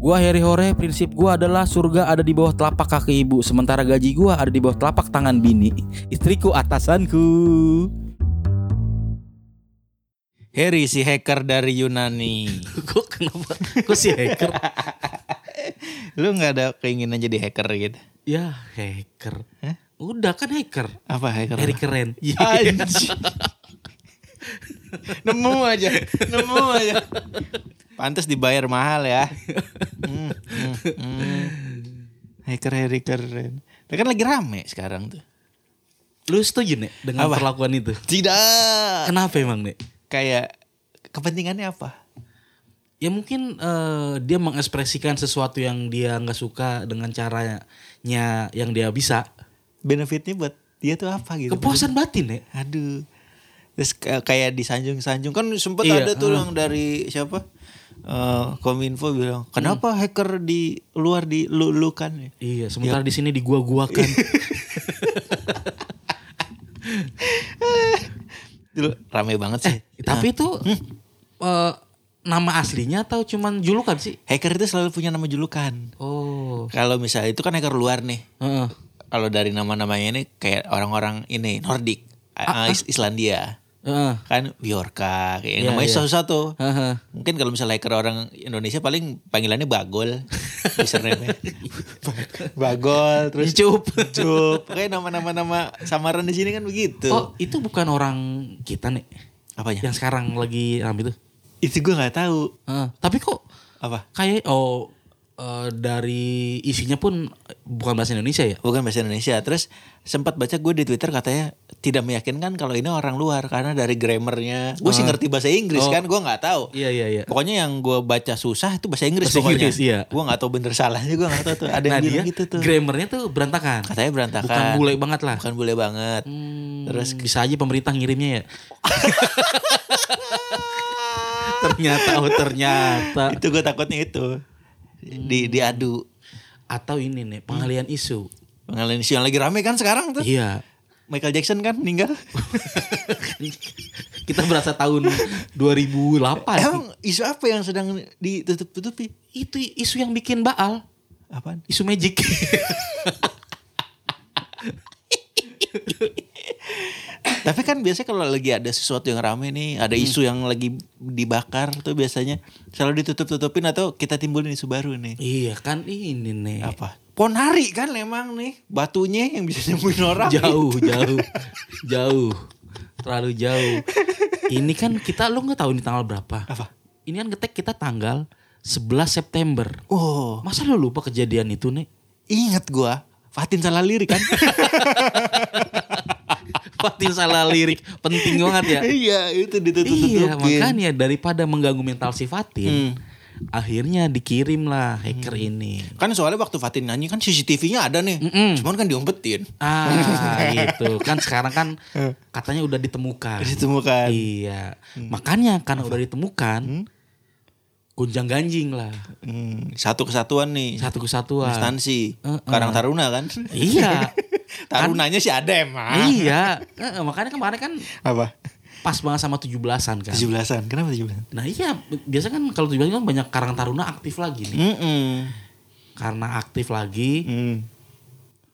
Gua Harry Hore, prinsip gua adalah surga ada di bawah telapak kaki ibu, sementara gaji gua ada di bawah telapak tangan bini. Istriku atasanku. Harry si hacker dari Yunani. Kok kenapa? Kok si hacker? Lu nggak ada keinginan jadi hacker gitu? ya hacker. Udah kan hacker. Apa hacker? Harry keren. Anjing. nemu aja, nemu aja. Pantes dibayar mahal ya. Hmm, hmm, hmm. Hacker keren. Dia kan lagi rame sekarang tuh. Lu setuju nih dengan Apa? perlakuan itu? Tidak. Kenapa emang nih? Kayak kepentingannya apa? Ya mungkin eh, dia mengekspresikan sesuatu yang dia nggak suka dengan caranya yang dia bisa. Benefitnya buat dia tuh apa gitu? Kepuasan batin ya. Aduh. Terus kayak disanjung-sanjung kan sempet Iya, ada tuh ah. yang dari siapa? Eh, Kominfo bilang, "Kenapa hacker di luar di lu kan ya?" Iya, sementara di sini di gua-guakan. Dulu rame banget sih. Tapi itu eh, nama aslinya atau cuman julukan sih? Hacker itu selalu punya nama julukan. Oh. Kalau misalnya itu kan hacker luar nih. Heeh. Kalau dari nama-namanya ini kayak orang-orang ini Nordik, eh, Is- Islandia. Heeh. Kan Bjorka kayak Iya, namanya iya. satu-satu. Heeh. Mungkin kalau misalnya hacker orang Indonesia paling panggilannya Bagol. Username-nya. Bagol terus Cup. Cup. Kayak nama-nama nama samaran di sini kan begitu. Oh, itu bukan orang kita nih. Apanya? Yang sekarang lagi rame itu. Itu gue nggak tahu. Heeh. Tapi kok Apa? kayak oh eh, dari isinya pun bukan bahasa Indonesia ya? Bukan bahasa Indonesia. Terus sempat baca gue di Twitter katanya tidak meyakinkan kalau ini orang luar karena dari grammarnya. Gue sih ngerti bahasa Inggris Oh. kan, gue nggak tahu. Iya iya iya. Pokoknya yang gue baca susah itu bahasa Inggris Bahasa pokoknya. Inggris, iya. Gue nggak tahu bener salahnya gue nggak tahu tuh. Ada yang nah bilang gitu tuh. grammarnya tuh berantakan. Katanya berantakan. Bukan bule banget lah. Bukan bule banget. Hmm, Terus- bisa aja pemerintah ngirimnya ya. ternyata oh ternyata Itu gue takutnya itu. Di diadu. atau ini nih pengalian isu. Pengalaman isu yang lagi rame kan sekarang tuh. Iya. Michael Jackson kan meninggal. Kita berasa tahun 2008. Emang isu apa yang sedang ditutup-tutupi? itu isu yang bikin Baal, Apaan? isu magic. Tapi kan biasanya kalau lagi ada sesuatu yang rame nih, ada isu yang lagi dibakar tuh biasanya selalu ditutup-tutupin atau kita timbulin isu baru nih. iya kan ini nih. Apa? Ponari kan emang nih batunya yang bisa nyembuhin orang. Jauh, jauh, jauh, terlalu jauh. Ini kan kita lu nggak tahu ini tanggal berapa? Apa? Ini kan ngetek kita tanggal 11 September. Oh, Masa lu lupa kejadian itu nih? ingat gua. Fatin salah lirik kan? Fatin salah lirik penting banget ya. iya, itu ditutup-tutupin. Iya makanya daripada mengganggu mental si Fatin, Hmm. akhirnya dikirim lah hacker ini. Kan soalnya waktu Fatin nyanyi kan CCTV-nya ada nih. Mm-mm. Cuman kan diumpetin. Ah itu kan sekarang kan katanya udah ditemukan. Ditemukan. Iya makanya karena udah ditemukan, gunjang ganjing lah Hmm, satu kesatuan nih. satu kesatuan. Instansi. Heeh. Karang Taruna kan? Iya. Tarunanya sih ada emang. iya, Eh, makanya kemarin kan Apa? pas banget sama 17-an kan. 17-an. Kenapa 17-an? Nah iya, biasa kan kalau 17 kan banyak Karang Taruna aktif lagi nih. Mm-mm. Karena aktif lagi, Hmm.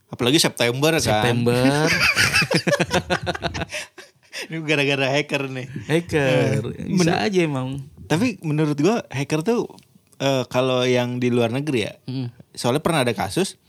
Apalagi September kan. September, Ini gara-gara hacker nih. hacker. Bisa Bener. aja emang. Tapi menurut gua hacker tuh eh, kalau yang di luar negeri ya. Mm. Soalnya pernah ada kasus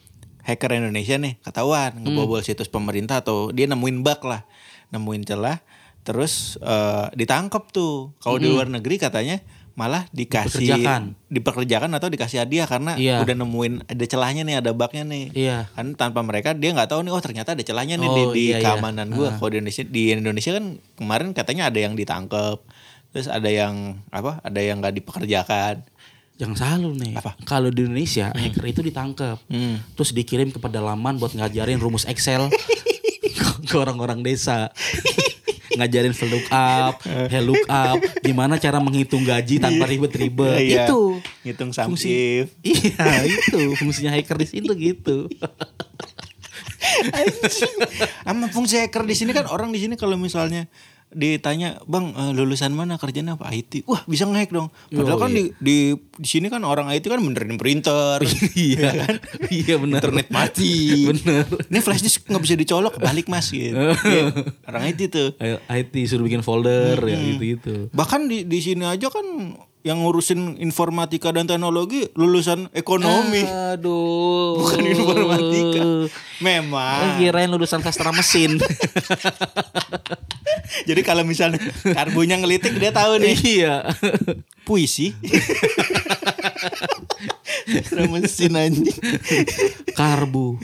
hacker Indonesia nih ketahuan ngebobol situs pemerintah atau dia nemuin bug lah, nemuin celah, terus eh, ditangkap tuh. Kalau di luar negeri katanya malah dikasih Dipekerjakan. dipekerjakan atau dikasih hadiah karena Iya. udah nemuin ada celahnya nih, ada bugnya nih. Iya. Kan tanpa mereka dia nggak tahu nih oh ternyata ada celahnya nih di, Oh, di iya, iya. keamanan gua. Kalau di Indonesia di Indonesia kan kemarin katanya ada yang ditangkap, terus ada yang apa? Ada yang nggak dipekerjakan. Jangan salah nih. Apa? Kalau di Indonesia hacker itu ditangkap, Hmm. terus dikirim ke pedalaman buat ngajarin rumus Excel ke orang-orang desa. ngajarin VLOOKUP, HLOOKUP, gimana cara menghitung gaji tanpa ribet-ribet. Iya. Itu Ngitung sum fungsi. if. Iya, itu fungsinya hacker di sini gitu. Sama fungsi hacker di sini kan orang di sini kalau misalnya ditanya bang eh, lulusan mana kerjanya apa IT wah bisa ngehack dong padahal Oh, kan iya. di, di di sini kan orang IT kan benerin printer iya kan? Iya benar. internet mati Bener. ini flash disk nggak bisa dicolok balik mas gitu Iya, orang IT tuh IT suruh bikin folder ya Hmm. gitu-gitu. bahkan di di sini aja kan yang ngurusin informatika dan teknologi lulusan ekonomi Aduh. bukan informatika memang kirain lulusan sastra mesin. jadi kalau misalnya karbunya ngelitik dia tahu nih iya. puisi Kira mesin anjing Karbu.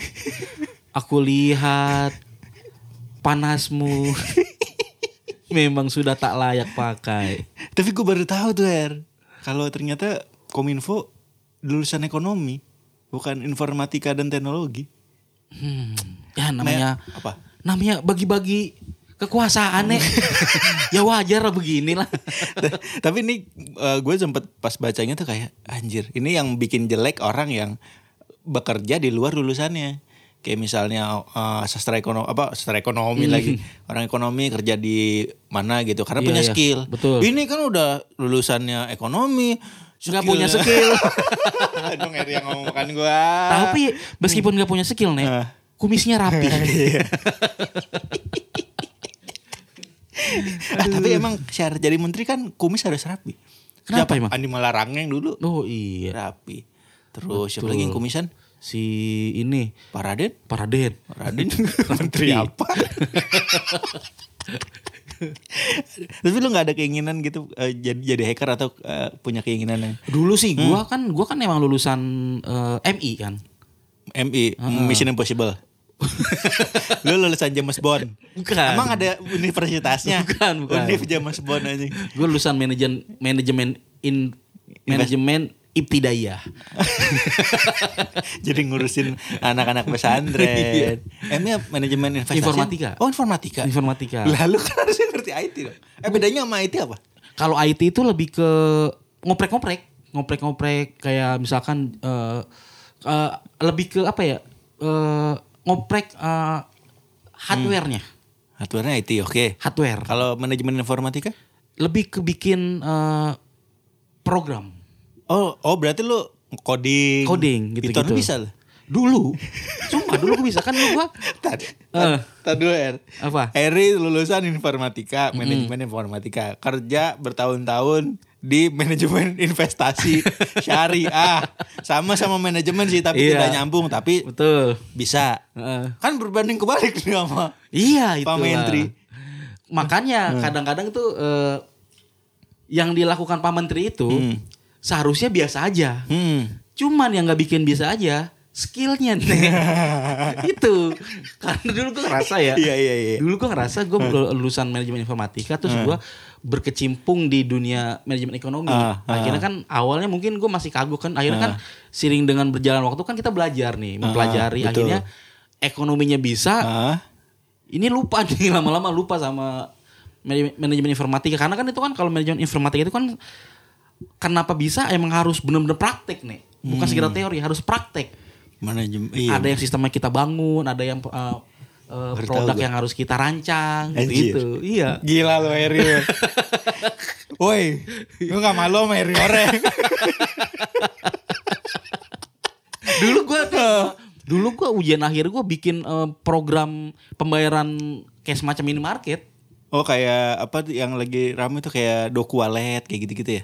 Aku lihat panasmu memang sudah tak layak pakai. tapi gue baru tahu tuh Her kalau ternyata kominfo lulusan ekonomi bukan informatika dan teknologi Hmm. Ya namanya Me- apa namanya bagi-bagi kekuasaan nih. ya wajar lah beginilah. tapi ini gue sempet pas bacanya tuh kayak anjir ini yang bikin jelek orang yang bekerja di luar lulusannya kayak misalnya eh, sastra ekonomi apa sastra ekonomi lagi orang ekonomi kerja di mana gitu karena Iya, punya iya. skill Betul. ini kan udah lulusannya ekonomi Nggak punya skill. Aduh ngeri yang ngomong kan gue Tapi meskipun nggak punya skill nih, Ah. kumisnya rapi. Ah, tapi emang syarat jadi menteri kan kumis harus rapi Kenapa Siapa? emang? Andi Malarangeng dulu Oh iya. rapi terus siapa lagi yang kumisan Si ini Pak Raden Pak Raden. Raden menteri apa? Tapi lu nggak ada keinginan gitu eh, jadi jadi hacker atau eh, punya keinginan yang Dulu sih Hmm. gua kan gua kan emang lulusan eh, MI kan. MI Mission Impossible. lu lulusan James Bond. Bukan. Emang ada universitasnya? Bukan, bukan. Univ James Bond aja. Gue lulusan manajemen manajemen in manajemen ibtidaiyah. Jadi ngurusin anak-anak pesantren. MI apa? manajemen investasi. Iya. Informatika. Oh, informatika. Informatika. Lalu kan harusnya ngerti IT dong. Eh bedanya sama IT apa? Kalau IT itu lebih ke ngoprek-ngoprek, ngoprek-ngoprek kayak misalkan eh eh, lebih ke apa ya? eh ngoprek eh, hardware-nya. Hardware IT, oke. Hardware. Kalau manajemen informatika? Lebih ke bikin eh, program. Oh, oh berarti lu coding. Coding gitu-gitu. Python lu bisa lu? Dulu. Sumpah dulu gue bisa kan dulu gua. Tadi. Eh. Tadi dulu Er. Apa? Eri lulusan informatika, manajemen informatika. Kerja bertahun-tahun di manajemen investasi syariah. Sama sama manajemen sih tapi Iya. tidak nyambung tapi Betul. bisa. Heeh. Kan berbanding kebalik nih sama Iya itu. Pak Menteri. Makanya kadang-kadang tuh eh, yang dilakukan Pak Menteri itu Hmm. Seharusnya biasa aja. Hmm. Cuman yang nggak bikin biasa aja skillnya nih. itu karena dulu gue ngerasa ya. Iya, iya, iya. Dulu gue ngerasa gue lulusan manajemen informatika terus gue berkecimpung di dunia manajemen ekonomi. Ah, ah. Akhirnya kan awalnya mungkin gue masih kagok kan. Akhirnya kan sering dengan berjalan waktu kan kita belajar nih, mempelajari. betul. Akhirnya ekonominya bisa, Ah, ini lupa nih lama-lama lupa sama manajemen informatika karena kan itu kan kalau manajemen informatika itu kan kenapa bisa emang harus benar-benar praktek nih bukan sekedar teori harus praktek manajemen iya. ada yang sistemnya kita bangun ada yang uh, uh, produk yang harus kita rancang Anjir. gitu iya Gila lo Eri. Woi, lu gak malu sama Eri Oreng? dulu gua dulu gua ujian akhir gua bikin uh, program pembayaran kayak semacam minimarket Oh kayak apa tuh yang lagi rame tuh kayak doku wallet kayak gitu-gitu ya?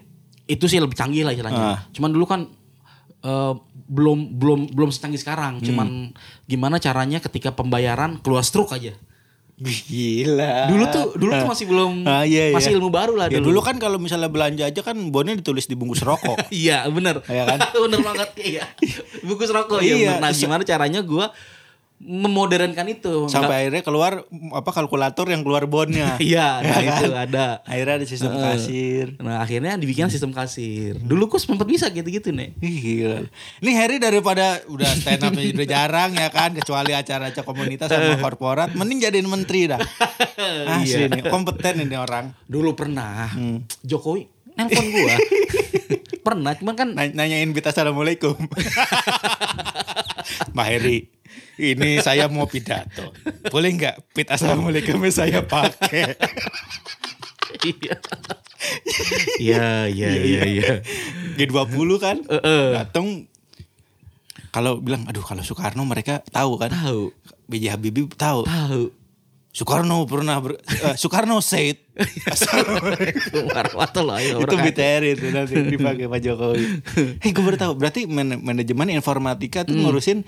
Itu sih lebih canggih lah istilahnya. Ah. Cuman dulu kan eh, belum belum belum secanggih sekarang. Hmm. Cuman gimana caranya ketika pembayaran keluar stroke aja. Gila. Dulu tuh dulu tuh masih belum Ah, iya, iya. masih ilmu baru lah Ya dulu. dulu kan kalau misalnya belanja aja kan bonnya ditulis di bungkus rokok. Iya bener Iya kan? Bener banget Iya Bungkus rokok Iya. bener. Nah gimana caranya gue memodernkan itu. Sampai akhirnya keluar apa kalkulator yang keluar bondnya. Iya, nah Ya kan? itu ada. Akhirnya ada sistem Heeh. kasir. Nah akhirnya dibikin sistem kasir. Dulu gue sempat bisa gitu-gitu nih. Ih, Gila. Ini Harry daripada udah stand up udah jarang ya kan kecuali acara-acara komunitas sama korporat mending jadiin menteri dah. Asli Iya. nih, kompeten ini orang. Dulu pernah Hmm. Jokowi nelpon gua. pernah, cuman kan Nay- nanyain Bit assalamualaikum. Mbak Heri, ini saya mau pidato. Boleh nggak Pit assalamualaikum saya pakai? Iya. Iya, iya, iya, iya. G20 kan Heeh. datang kalau bilang aduh kalau Soekarno mereka tahu kan Tahu, B.J. Habibie tahu tahu. Soekarno pernah ber, eh, Soekarno said Assalamualaikum warahmatullahi itu wabarakatuh. BTR itu nanti dipakai Pak Jokowi. Hei gue baru tahu berarti man- manajemen informatika tuh ngurusin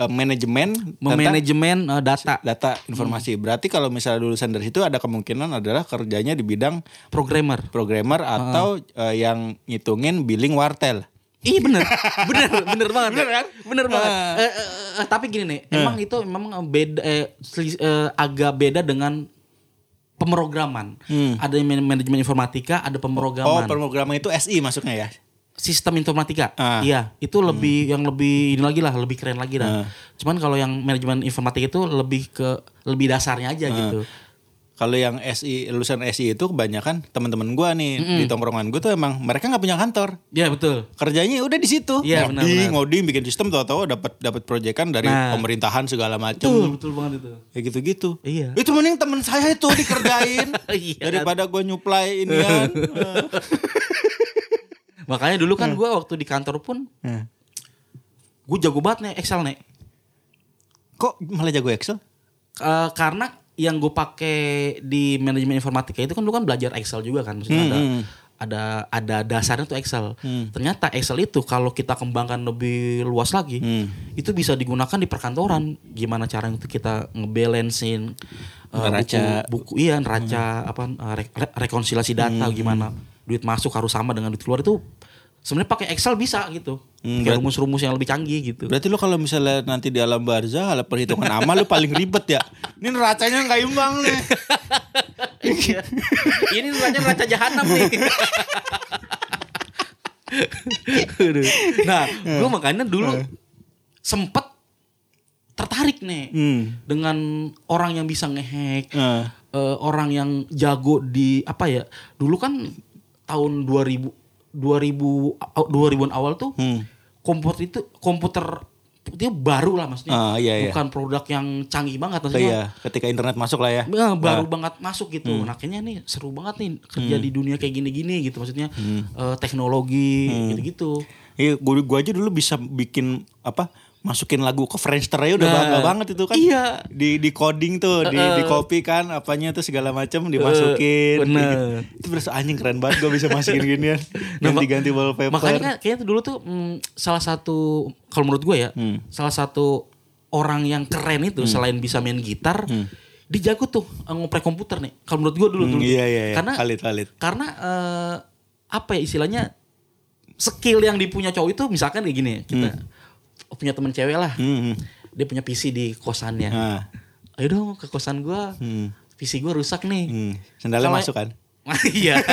eh, manajemen tentang Memanajemen eh, data data informasi. Berarti kalau misalnya lulusan dari situ ada kemungkinan adalah kerjanya di bidang programmer. programmer atau eh, yang ngitungin billing wartel. Iya bener, bener, bener banget. Bener kan? Bener banget. Eh, eh, eh, tapi gini nih, emang itu memang beda, eh, selis- eh, agak beda dengan pemrograman. Ada yang man- manajemen informatika, ada Oh, pemrograman. pemrograman itu SI masuknya ya. Sistem informatika, Ah. iya, itu lebih yang lebih ini lagi lah, lebih keren lagi Ah. lah. Cuman kalau yang manajemen informatika itu lebih ke lebih dasarnya aja gitu. Kalau yang SI lulusan SI itu kebanyakan teman-teman gua nih di tongkrongan gua tuh emang mereka nggak punya kantor. Ya betul. Kerjanya udah di situ. Iya, ngoding, benar-benar. ngoding, bikin sistem tahu-tahu dapat dapat proyekan dari Nah. pemerintahan segala Betul, macam. betul banget itu. Kayak gitu-gitu. Iya. Itu mending temen saya itu dikerjain Iya. daripada gua nyuplai inian. Eh. Makanya dulu kan gua waktu di kantor pun Eh. gue jago banget nih Excel nih. Kok malah jago Excel? Eh, karena yang gue pakai di manajemen informatika itu kan dulu kan belajar Excel juga kan maksudnya ada Hmm. ada ada dasarnya tuh Excel. Ternyata Excel itu kalau kita kembangkan lebih luas lagi Hmm. itu bisa digunakan di perkantoran. Gimana cara itu kita ngebalancein eh, Neraca. buku, buku iya neraca apa eh, re- re- rekonsiliasi data Hmm. gimana duit masuk harus sama dengan duit keluar itu sebenarnya pakai Excel bisa gitu. Hmm, Kayak rumus-rumus yang lebih canggih gitu. Berarti lu kalau misalnya nanti di alam barzah alat perhitungan amal lu paling ribet ya. Ini neracanya nggak imbang nih. Iya. Ini neraca neraca jahanam nih. Nah, gue makanya dulu sempet tertarik nih Hmm. dengan orang yang bisa ngehack, Eh. eh, orang yang jago di apa ya? Dulu kan tahun 2000 2000 aw- 2000-an awal tuh Hmm. komputer itu komputer dia baru lah maksudnya. Ah, iya, iya. Bukan produk yang canggih banget maksudnya. Iya, ketika internet masuk lah ya. Ya, baru banget masuk gitu. Nah, kayaknya nih seru banget nih kerja di dunia kayak gini-gini gitu. Maksudnya eh, teknologi gitu-gitu. Iya, gua, gua aja dulu bisa bikin apa? Masukin lagu ke Friendster aja udah Nah, bangga banget itu kan. iya. Di di coding tuh, di di copy kan apanya tuh segala macam dimasukin. bener. Itu berasa anjing keren banget gua bisa masukin ginian. Nah, mak- Ganti-ganti wallpaper. Makanya kan kayaknya dulu tuh mm, salah satu kalau menurut gue ya, Hmm. salah satu orang yang keren itu selain bisa main gitar, dia jago tuh eh, ngoprek komputer nih. Kalau menurut gue dulu Hmm, dulu. iya, iya, iya. Karena Valid, valid. karena eh, apa ya istilahnya skill yang dipunya cowok itu misalkan kayak gini kita punya temen cewek lah Hmm. dia punya PC di kosannya Nah. ayo dong ke kosan gua Hmm. PC gua rusak nih Hmm. Sendalnya Kalau- masuk kan? iya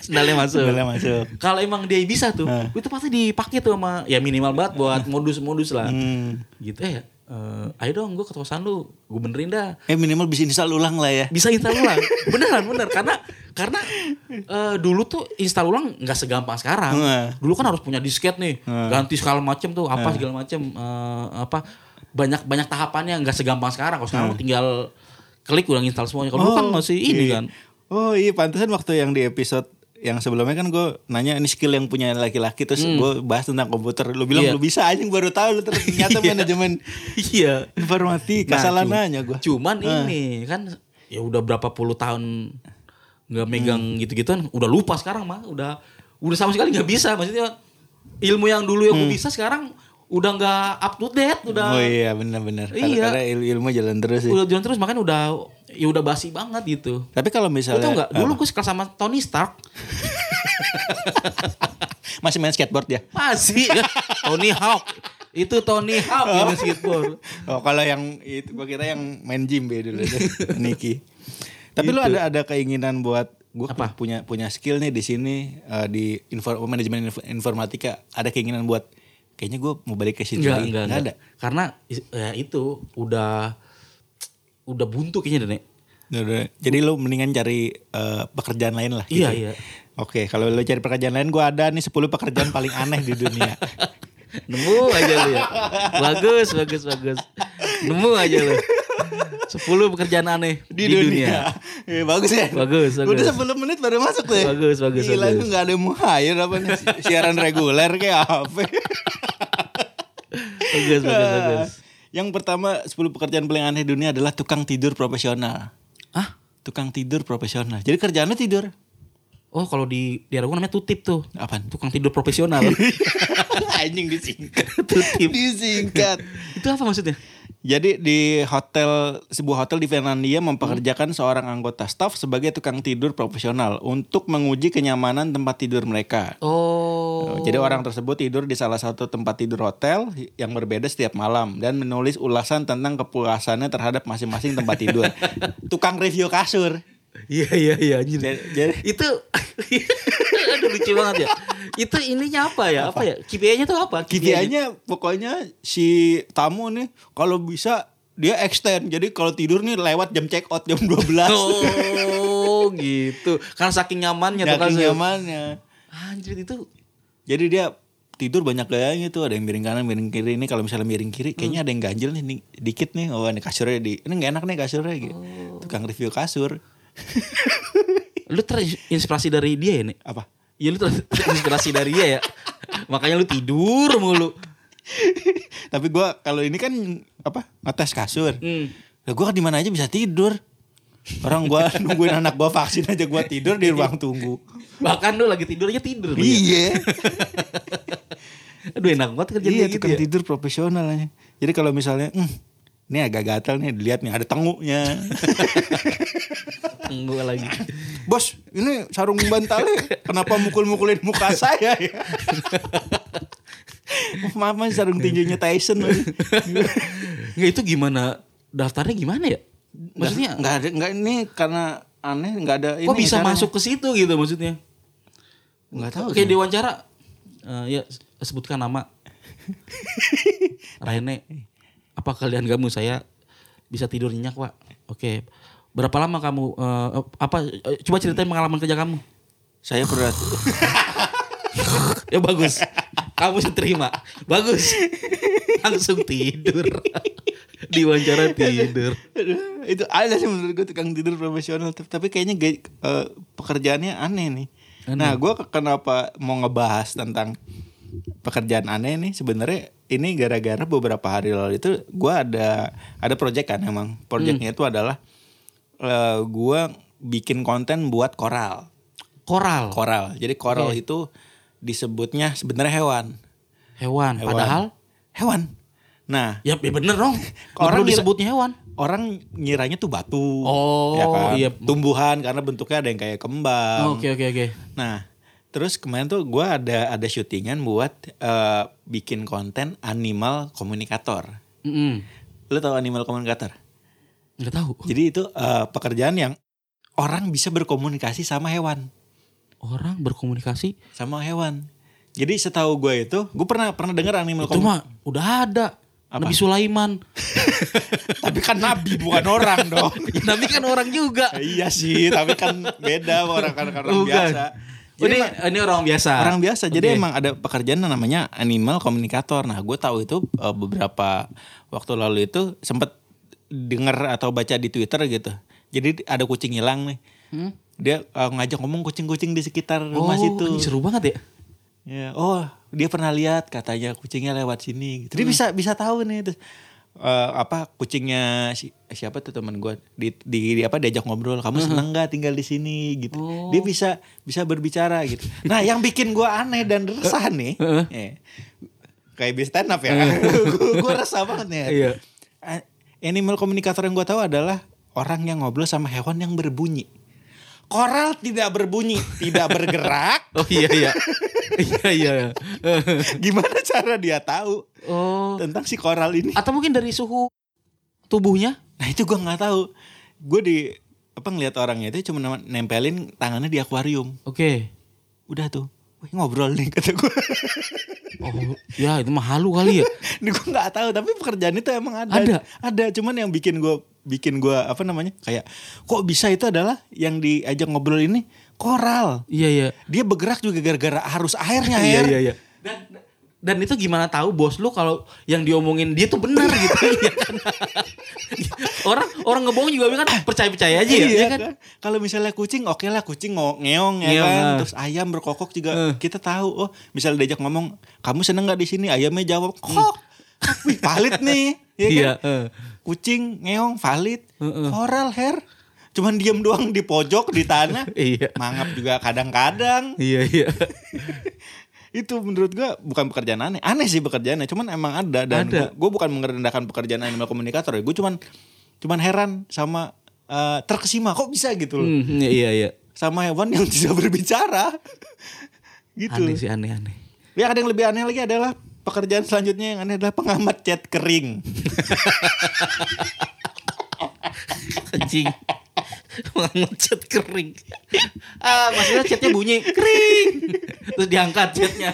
sendalnya masuk Sendalnya masuk. kalau emang dia bisa tuh Nah. itu pasti dipakai tuh sama ya minimal banget buat modus-modus lah Hmm. gitu ya eh, ayo dong gua ke kosan lu. Gue benerin dah. Eh minimal bisa install ulang lah ya. bisa install ulang. Beneran bener. Karena karena eh, dulu tuh install ulang nggak segampang sekarang. Nah. dulu kan harus punya disket nih. Ganti segala macem tuh apa segala macem eh, apa banyak banyak tahapannya nggak segampang sekarang. Kalau sekarang tinggal klik udah install semuanya. Kalau dulu kan masih ini iya. kan. Oh iya pantesan waktu yang di episode yang sebelumnya kan gue nanya ini skill yang punya laki-laki terus gue bahas tentang komputer. Lu bilang Hmm. Iya. lu bisa anjing baru tahu lu ternyata Iya. manajemen iya informatika Nah, salah nanya gue. cuman ini kan ya udah berapa puluh tahun nggak megang Hmm. gitu-gituan udah lupa sekarang mah udah udah sama sekali nggak bisa maksudnya ilmu yang dulu yang gue bisa sekarang udah nggak up to date udah Hmm. Oh iya benar-benar. Iya. Karena il- ilmu jalan terus sih. udah jalan terus makanya udah ya udah basi banget gitu. Tapi kalau Lu misalnya tau nggak? Dulu gue suka sama Tony Stark. masih main skateboard ya. Masih. Tony Hawk. Itu Tony Hawk yang main skateboard. Oh kalau yang itu gua kira yang main gym be dulu Niki. Tapi lu ada ada keinginan buat gua Apa? punya punya skill nih di sini eh, di info, manajemen inf- informatika ada keinginan buat kayaknya gua mau balik ke situ Enggak, lagi. enggak, Nggak enggak. Karena is- ya itu udah udah buntu kayaknya deh, Nek. Udah, udah. Jadi lu mendingan cari eh, pekerjaan lain lah. Iya, gitu. iya. Oke, kalau lu cari pekerjaan lain, gua ada nih 10 pekerjaan paling aneh di dunia. Nemu aja lu ya. Bagus, bagus, bagus. Nemu aja lu. 10 pekerjaan aneh di, dunia. Iya, bagus ya. Bagus, bagus. Udah 10 menit baru masuk tuh. ya? Bagus, bagus, Gila, bagus. lu gak ada yang mau hire apa nih? Si- Siaran reguler kayak apa? Bagus, bagus, bagus. Yang pertama 10 pekerjaan paling aneh di dunia adalah tukang tidur profesional. Ah, Tukang tidur profesional. Jadi kerjaannya tidur. oh kalau di di Aragon namanya tutip tuh. Apaan? Tukang tidur profesional. Anjing disingkat. tutip. disingkat. Itu apa maksudnya? Jadi di hotel sebuah hotel di Finlandia mempekerjakan seorang anggota staf sebagai tukang tidur profesional untuk menguji kenyamanan tempat tidur mereka. Oh. Jadi orang tersebut tidur di salah satu tempat tidur hotel yang berbeda setiap malam dan menulis ulasan tentang kepuasannya terhadap masing-masing tempat tidur. tukang review kasur. Iya iya iya anjir. Jadi, jadi itu aduh lucu banget ya. Itu ininya apa ya? Apa, ya? KPI-nya tuh apa? KPI-nya pokoknya si tamu nih kalau bisa dia extend. Jadi kalau tidur nih lewat jam check out jam 12. Oh gitu. Karena saking nyamannya tuh kan. Saking nyamannya. Anjir itu Jadi dia tidur banyak gayanya tuh ada yang miring kanan miring kiri ini kalau misalnya miring kiri kayaknya ada yang ganjil nih, nih dikit nih oh ini kasurnya di ini nggak enak nih kasurnya gitu tukang review kasur lu terinspirasi dari dia ya nih? apa Iya lu terinspirasi dari dia ya. Makanya lu tidur mulu. tapi gua kalau ini kan apa ngetes kasur Hmm. Lah gua di mana aja bisa tidur orang gua nungguin anak gua vaksin aja gua tidur di ruang tunggu Bahkan lu lagi tidur aja tidur. ya. iya Aduh enak banget kerja iya gitu ya. tidur profesional aja jadi kalau misalnya "Hmm, ini agak gatal nih dilihat nih ada tengunya Tunggu lagi. Bos, ini sarung bantalnya kenapa mukul-mukulin muka saya ya? Mama sarung tinjunya Tyson. Nggak itu gimana? Daftarnya gimana ya? Maksudnya nggak ada nggak ini karena aneh nggak ada ini kok bisa caranya. masuk ke situ gitu maksudnya? nggak tahu Kayak diwawancara. Eh, ya sebutkan nama. Rene. Apa kalian kamu saya bisa tidur nyenyak pak? Oke. Berapa lama kamu eh, apa? eh, Coba ceritain pengalaman kerja kamu. saya pernah Ya bagus. Kamu terima. Bagus. Langsung tidur. Diwawancara tidur. Aduh, itu ada sih menurut gue tukang tidur profesional tapi- kayaknya eh, pekerjaannya aneh nih. Nah, gue kenapa mau ngebahas tentang pekerjaan aneh nih sebenarnya ini gara-gara beberapa hari lalu itu gue ada ada project kan emang projectnya itu adalah eh, gue bikin konten buat koral Koral. koral jadi koral itu disebutnya sebenarnya hewan Hewan. Hewan. Padahal hewan nah ya, ya bener dong. Orang disebutnya hewan. orang ngiranya tuh batu Oh, ya kan? iya. tumbuhan karena bentuknya ada yang kayak kembang Oke oke oke. Nah, terus kemarin tuh gue ada ada syutingan buat eh, bikin konten animal komunikator. Mm-mm. Lo tau animal komunikator? Nggak tahu. Jadi itu eh, pekerjaan yang orang bisa berkomunikasi sama hewan, Orang berkomunikasi sama hewan. Jadi setahu gue itu, gue pernah pernah dengar animal itu mah udah ada. Apa? Nabi Sulaiman. Tapi kan nabi bukan orang dong. Ya, Nabi kan orang juga. iya sih, tapi kan beda orang kan orang Bukan. biasa. Oh, Jadi ini, emang- ini orang biasa. orang biasa. Jadi emang ada pekerjaan yang namanya animal komunikator. Nah, gue tahu itu eh, beberapa waktu lalu itu sempat dengar atau baca di Twitter gitu. Jadi ada kucing hilang nih. Hmm? Dia eh, ngajak ngomong kucing-kucing di sekitar Oh, rumah situ. ini seru banget ya. Ya, oh, dia pernah lihat katanya kucingnya lewat sini. Jadi bisa bisa tahu nih terus eh, apa kucingnya si- siapa tuh teman gue di, di, di apa diajak ngobrol kamu seneng nggak tinggal di sini? Gitu. Dia bisa bisa berbicara gitu. Nah yang bikin gue aneh dan resah nih eh, kayak bis stand up ya. Gue resah banget nih. Iya. Eh, animal komunikator yang gue tahu adalah orang yang ngobrol sama hewan yang berbunyi. Koral tidak berbunyi tidak bergerak. Oh iya iya. Iya iya. Gimana cara dia tahu? Oh. Tentang si koral ini? Atau mungkin dari suhu tubuhnya? Nah itu gue nggak tahu. Gue di apa ngeliat orangnya itu cuma nempelin tangannya di akuarium. Oke. Udah tuh. Wih, ngobrol nih kata gue. Oh, ya itu mah halu kali ya. Ini gue nggak tahu tapi pekerjaan itu emang ada. Ada? Ada. Cuman yang bikin gue bikin gue apa namanya kayak kok bisa itu adalah yang diajak ngobrol ini koral. Iya iya. Dia bergerak juga gara-gara arus airnya Iya air. iya iya. Dan dan itu gimana tahu bos lu kalau yang diomongin dia tuh benar gitu Iya kan? orang orang ngebohong juga kan percaya percaya aja ya, Iya ya kan? kan? Kalau misalnya kucing oke lah kucing ngeong ya Ngeong, kan. ah. Terus ayam berkokok juga Eh. kita tahu. Oh, misalnya diajak ngomong, "Kamu seneng nggak di sini?" Ayamnya jawab, "Kok." Wih, valid nih. Ya kan? Iya, eh. Kucing ngeong valid. Heeh. Koral hair. Cuman diem doang di pojok di tanah. Iya. Mangap juga kadang-kadang. Iya iya. Itu menurut gua bukan pekerjaan aneh. Aneh sih pekerjaannya, cuman emang ada dan Ada. gue bukan merendahkan pekerjaan animal komunikator ya. Gue cuman cuman heran sama eh, terkesima kok bisa gitu loh. Hmm, iya iya. Sama hewan yang tidak berbicara. gitu. Aneh sih aneh aneh. Ya ada yang lebih aneh lagi adalah pekerjaan selanjutnya yang aneh adalah pengamat cat kering. Anjing. Ngecat kering. Ah, maksudnya catnya bunyi kering. Terus diangkat catnya.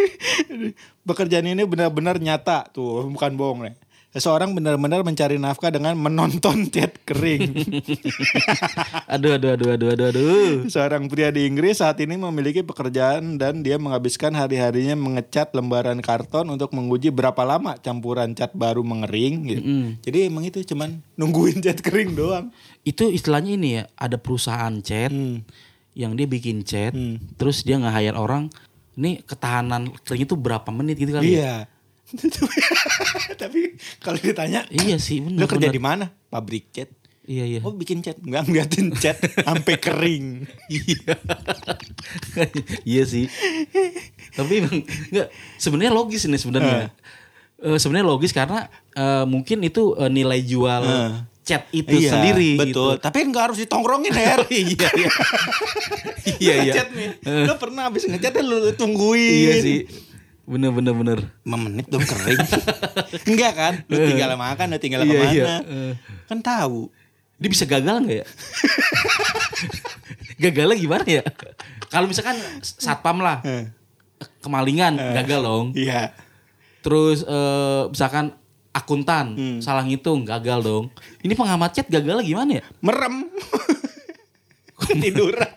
Pekerjaan ini benar-benar nyata tuh, bukan bohong nih. Seseorang benar-benar mencari nafkah dengan menonton cat kering. Aduh aduh aduh aduh aduh aduh. Seorang pria di Inggris saat ini memiliki pekerjaan dan dia menghabiskan hari-harinya mengecat lembaran karton untuk menguji berapa lama campuran cat baru mengering gitu. Jadi emang itu cuman nungguin cat kering doang. Itu istilahnya ini ya, ada perusahaan cat Hmm. yang dia bikin cat, Hmm. terus dia nge-hire orang. Ini ketahanan kering itu berapa menit gitu kali ya? Iya. Tapi kalau ditanya, Iya sih, lo benar. kerja di mana? Pabrik cat. Iya iya. Oh bikin cat, nggak ngeliatin cat sampai kering. Iya. iya sih. Tapi emang enggak sebenarnya logis ini sebenarnya. Eh, sebenarnya logis karena eh, mungkin itu eh, nilai jual Eh. cat itu sendiri betul. gitu. Tapi nggak harus ditongkrongin Her. iya iya. iya iya. Ngecat nih. Lo pernah habis ngecat lu tungguin. Iya sih. Bener bener bener. 5 menit belum kering. Enggak kan? Lu tinggal makan, lu tinggal Iya, ke mana. iya. Eh. Kan tahu. Dia bisa gagal nggak ya? Gagalnya gimana ya? Kalau misalkan satpam lah, Eh. kemalingan gagal dong. Iya. Terus eh, misalkan akuntan Hmm. salah ngitung gagal dong. Ini pengamat chat gagalnya gimana ya? Merem. Ketiduran.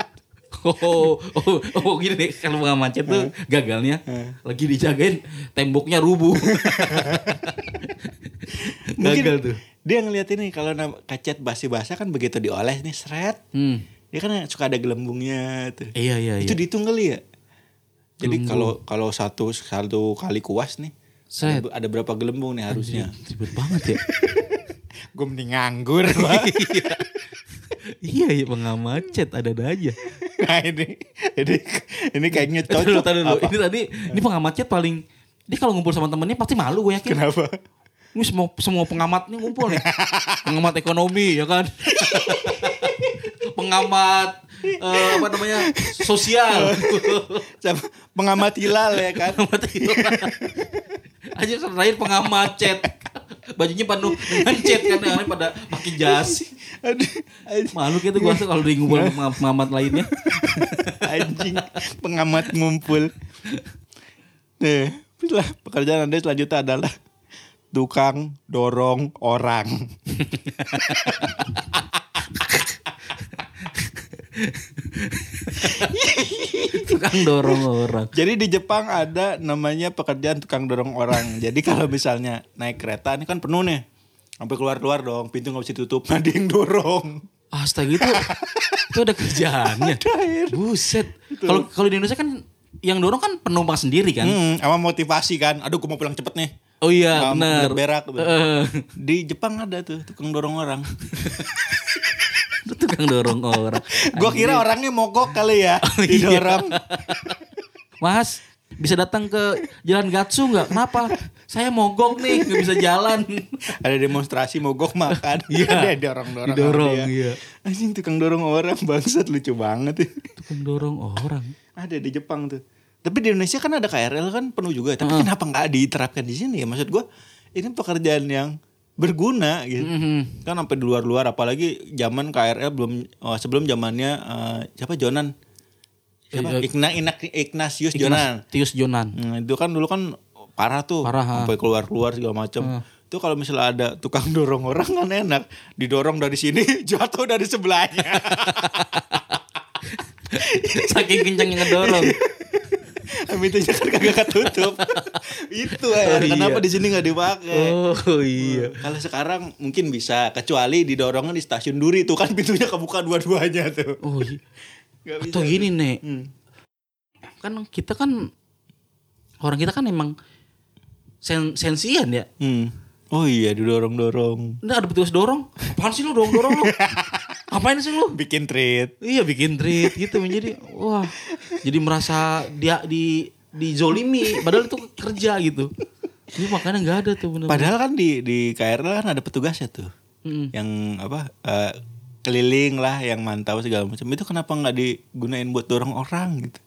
Oh, oh, oh gini nih kalau pengamat chat tuh gagalnya lagi dijagain temboknya rubuh. Gagal tuh. Dia ngeliat ini kalau nam- kacat basi basah kan begitu dioles nih seret. Hmm. Dia kan suka ada gelembungnya tuh. Iya iya Itu iya. dihitung kali ya. Jadi kalau kalau satu satu kali kuas nih Set. ada, berapa gelembung nih harusnya. Ribet banget ya. Gue mending nganggur. Pak. iya iya pengamat chat ada-ada aja. Nah ini ini ini kayaknya dulu, cocok. tadi dulu. Apa? Ini tadi ini pengamat chat paling dia kalau ngumpul sama temennya pasti malu gue yakin. Kenapa? Ini semua semua pengamat nih ngumpul nih. pengamat ekonomi ya kan. pengamat eh, apa namanya sosial. Pengamat hilal ya kan. pengamat hilal. Aja terakhir pengamat chat. Bajunya penuh dengan chat kan yang pada pakai jas. Malu gitu gua kalau di ngumpul pengamat lainnya. anjing pengamat ngumpul. Nih, lah pekerjaan anda selanjutnya adalah tukang dorong orang. Tukang dorong orang. Jadi di Jepang ada namanya pekerjaan tukang dorong orang. Jadi kalau misalnya naik kereta ini kan penuh nih. Sampai keluar-keluar dong, pintu nggak bisa tutup. Nah, dia yang dorong. Astaga itu itu ada kerjaannya. Buset. Kalau kalau di Indonesia kan yang dorong kan penumpang sendiri kan. Hmm, sama motivasi kan. Aduh, gue mau pulang cepet nih. Oh iya benar. berak. Eh, Di Jepang ada tuh tukang dorong orang. itu tukang dorong orang. Gue kira orangnya mogok kali ya, didorong. Mas bisa datang ke Jalan Gatsu nggak? Kenapa? Saya mogok nih nggak bisa jalan. Ada demonstrasi mogok makan. Iya. Ada dorong-dorong. Dia. iya. Anjing tukang dorong orang bangsat lucu banget. Tukang dorong orang. Ada di Jepang tuh. Tapi di Indonesia kan ada KRL kan penuh juga. Tapi kenapa nggak diterapkan di sini ya? Maksud gue ini pekerjaan yang berguna gitu. Mhm. Kan sampai di luar-luar apalagi zaman KRL belum oh, sebelum zamannya eh, siapa Jonan? Siapa? Eh, Igna, Inak, Ignatius Jonan. Tius Jonan. Nah, itu kan dulu kan parah tuh. Parah, sampai keluar-keluar segala macam. Itu kalau misalnya ada tukang dorong orang kan enak. Didorong dari sini, jatuh dari sebelahnya. Saking kencangnya ngedorong. Pintunya kan kagak ketutup. itu ya. Oh, iya. Kenapa di sini nggak dipakai? Oh iya. Kalau sekarang mungkin bisa kecuali didorongnya di stasiun Duri tuh kan pintunya kebuka dua-duanya tuh. Oh iya. Bisa. Atau gini nek. Hmm. Kan kita kan orang kita kan emang sen sensian ya. Hmm. Oh iya didorong-dorong. Nggak ada petugas dorong. Apaan sih lu dorong-dorong lu? Apain sih lu? Bikin treat. Iya bikin treat gitu menjadi wah jadi merasa dia di dizolimi padahal itu kerja gitu. Ini makanya nggak ada tuh bener. Padahal kan di di KRL kan ada petugasnya tuh. Mm. Yang apa eh, keliling lah yang mantau segala macam. Itu kenapa nggak digunain buat dorong orang gitu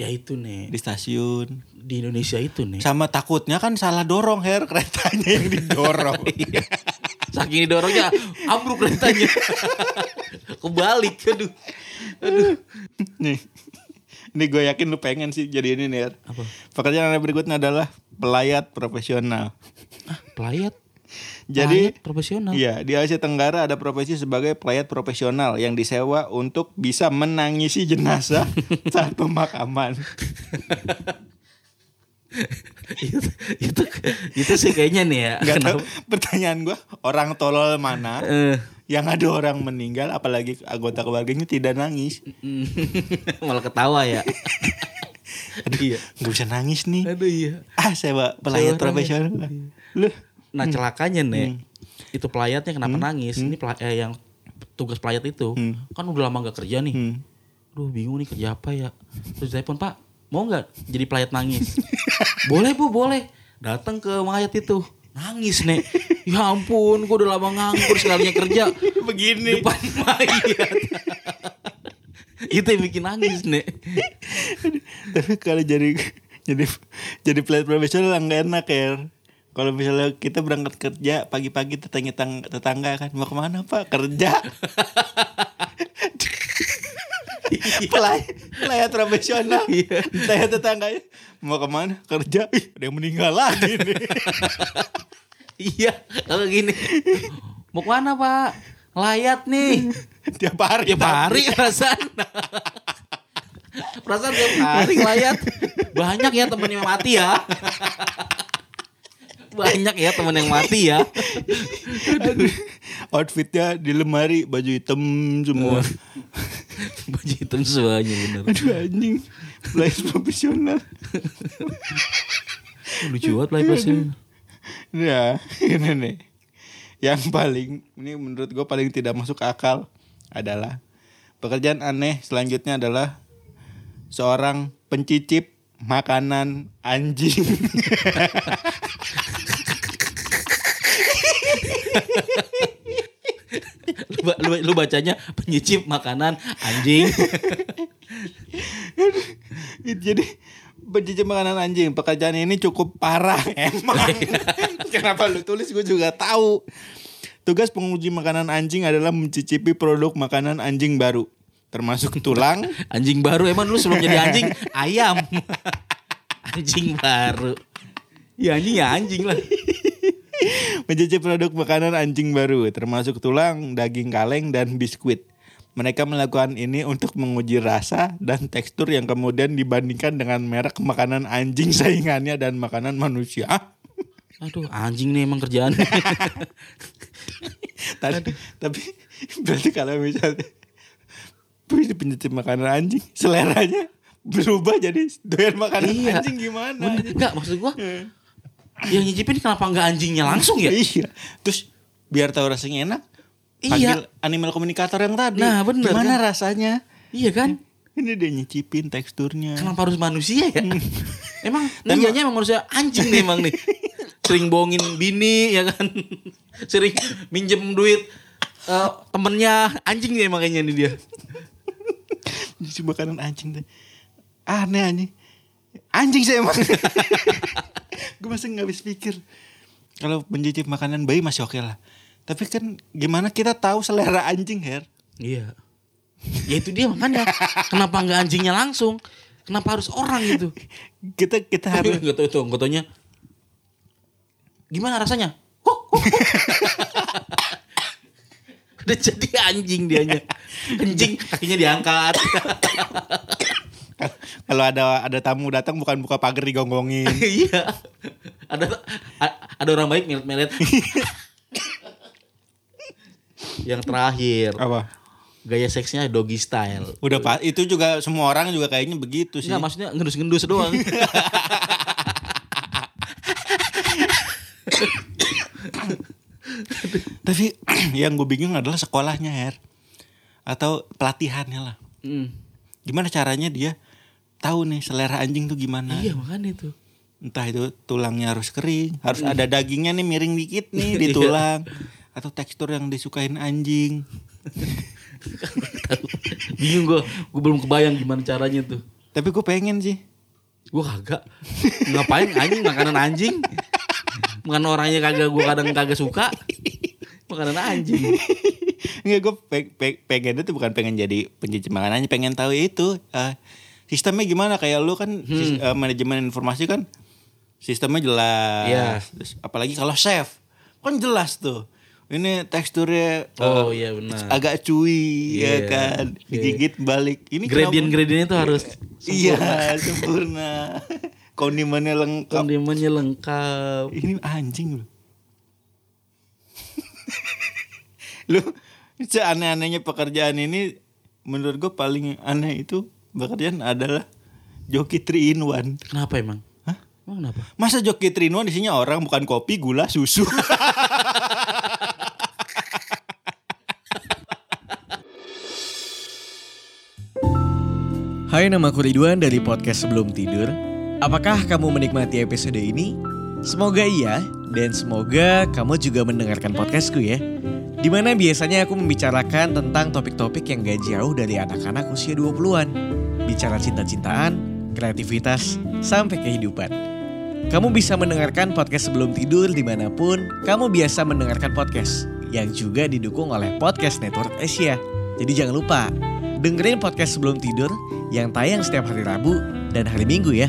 Ya itu nih di stasiun. di Indonesia itu nih. Sama takutnya kan salah dorong her keretanya yang didorong. Saking didorongnya ambruk keretanya. Kebalik aduh. Aduh. nih. Ini gue yakin lu pengen sih jadi ini nih. Apa? Pekerjaan yang berikutnya adalah pelayat profesional. Ah, pelayat. Jadi Pelayat profesional. Iya, di Asia Tenggara ada profesi sebagai pelayat profesional yang disewa untuk bisa menangisi jenazah saat pemakaman. itu, itu itu sih kayaknya nih ya. Gak tahu pertanyaan gua orang tolol mana Eh, yang ada orang meninggal apalagi anggota keluarganya tidak nangis. malah ketawa ya. Aduh, Iya. nggak bisa nangis nih. Aduh iya. Ah, sewa pelayat profesional. Lu Nah celakanya nih, Hmm. itu pelayatnya kenapa nangis? Ini pela- eh, yang tugas pelayat itu kan udah lama gak kerja nih. Hmm. Duh bingung nih kerja apa ya? Terus telepon Pak, mau nggak jadi pelayat nangis? Boleh bu, boleh. Datang ke mayat itu, nangis nek. Ya ampun, gue udah lama nganggur sekalinya kerja. begini. Depan mayat. itu yang bikin nangis nek. Tapi kalau jadi jadi jadi pelayat profesional nggak enak ya. Kalau misalnya kita berangkat kerja pagi-pagi tetangga tetangga kan mau ke mana pak kerja. pelayat pelayat profesional. Iya. Tanya tetangganya mau ke mana kerja. Ih, ada yang meninggal lagi nih. iya, kalau gini. Mau ke mana Pak? Layat nih. Tiap hari. Tiap hari perasaan. perasaan tiap hari layat. Banyak ya temen yang mati ya. Banyak ya temen yang mati ya. Outfitnya di lemari baju hitam semua. Baju hitam semuanya bener. Aduh anjing. Pelayat profesional. Lucu banget lah pasti. Ya, ini nih. Yang paling, ini menurut gue paling tidak masuk akal adalah pekerjaan aneh selanjutnya adalah seorang pencicip makanan anjing. Lu, lu, lu bacanya penyicip makanan anjing. Jadi pencicip makanan anjing pekerjaan ini cukup parah emang. Kenapa lu tulis gue juga tahu. Tugas penguji makanan anjing adalah mencicipi produk makanan anjing baru termasuk tulang, Anjing baru emang dulu sebelum jadi anjing ayam. anjing baru. Ya anjing ya anjing lah. Mencicip produk makanan anjing baru, termasuk tulang, daging kaleng, dan biskuit. Mereka melakukan ini untuk menguji rasa dan tekstur yang kemudian dibandingkan dengan merek makanan anjing saingannya dan makanan manusia. Ah, Aduh anjing nih emang kerjaan. tapi, tapi berarti kalau misalnya punya pencicip makanan anjing, seleranya berubah jadi doyan makanan Iya. anjing gimana? Bener. Enggak maksud gua yang nyicipin kenapa enggak anjingnya langsung ya? Iya. Terus biar tahu rasanya enak, Iya. panggil animal komunikator yang tadi. Nah, bener, Gimana kan? rasanya? Iya kan? Ini dia nyicipin teksturnya. Kenapa harus manusia ya? emang Tapi- ninjanya emang manusia anjing nih emang nih. Sering bohongin bini ya kan. Sering minjem duit eh, temennya anjing nih makanya nih dia. Nyicip makanan anjing deh. Aneh anjing. Anjing sih emang. gue masih nggak habis pikir. Kalau mencicip makanan bayi masih oke lah. Tapi kan gimana kita tahu selera anjing, Her? Iya. Ya itu dia makanya. Kenapa nggak anjingnya langsung? Kenapa harus orang gitu? Kita kita harus Gak tau itu, gak taunya. Gimana rasanya? Udah jadi anjing dianya. Anjing kakinya diangkat. kalau ada ada tamu datang bukan buka pagar digonggongin. Iya. Ada ada orang baik melet-melet. Yang terakhir, Apa? gaya seksnya doggy style. Udah pak, itu juga semua orang juga kayaknya begitu sih. Enggak, maksudnya ngendus-ngendus doang. Tapi yang gue bingung adalah sekolahnya, Her. Atau pelatihannya lah. Hmm. Gimana caranya dia tahu nih selera anjing tuh gimana? Iya makanya itu. Entah itu tulangnya harus kering, harus ada dagingnya nih miring dikit nih di Iya. tulang. Atau tekstur yang disukain anjing. Bingung gue, gue belum kebayang gimana caranya tuh. Tapi gue pengen sih. Gue kagak. Ngapain anjing makanan anjing? Makan orangnya kagak gue kadang kagak suka. Makanan anjing. Enggak gue pe pe pengen itu bukan pengen jadi pencuci makanannya, pengen tahu itu eh, sistemnya gimana kayak lu kan sis- eh, manajemen informasi kan sistemnya jelas. Iya. Terus apalagi kalau chef kan jelas tuh. Ini teksturnya Oh, iya, benar. agak cuy Iya, ya kan, digigit balik. Ini Gradient-gradientnya itu harus kenapa- Iya, sempurna. Kondimennya lengkap. kondimennya lengkap. Ini anjing loh. lu seaneh-anehnya pekerjaan ini menurut gue paling aneh itu pekerjaan adalah joki 3 in 1. Kenapa emang? Emang kenapa? Masa joki 3 in 1 isinya orang bukan kopi, gula, susu. Hai nama aku Ridwan dari podcast Sebelum Tidur Apakah kamu menikmati episode ini? Semoga iya dan semoga kamu juga mendengarkan podcastku ya Di mana biasanya aku membicarakan tentang topik-topik yang gak jauh dari anak-anak usia 20-an Bicara cinta-cintaan, kreativitas, sampai kehidupan Kamu bisa mendengarkan podcast sebelum tidur di mana pun kamu biasa mendengarkan podcast Yang juga didukung oleh Podcast Network Asia Jadi jangan lupa dengerin podcast sebelum tidur yang tayang setiap hari Rabu dan hari Minggu ya.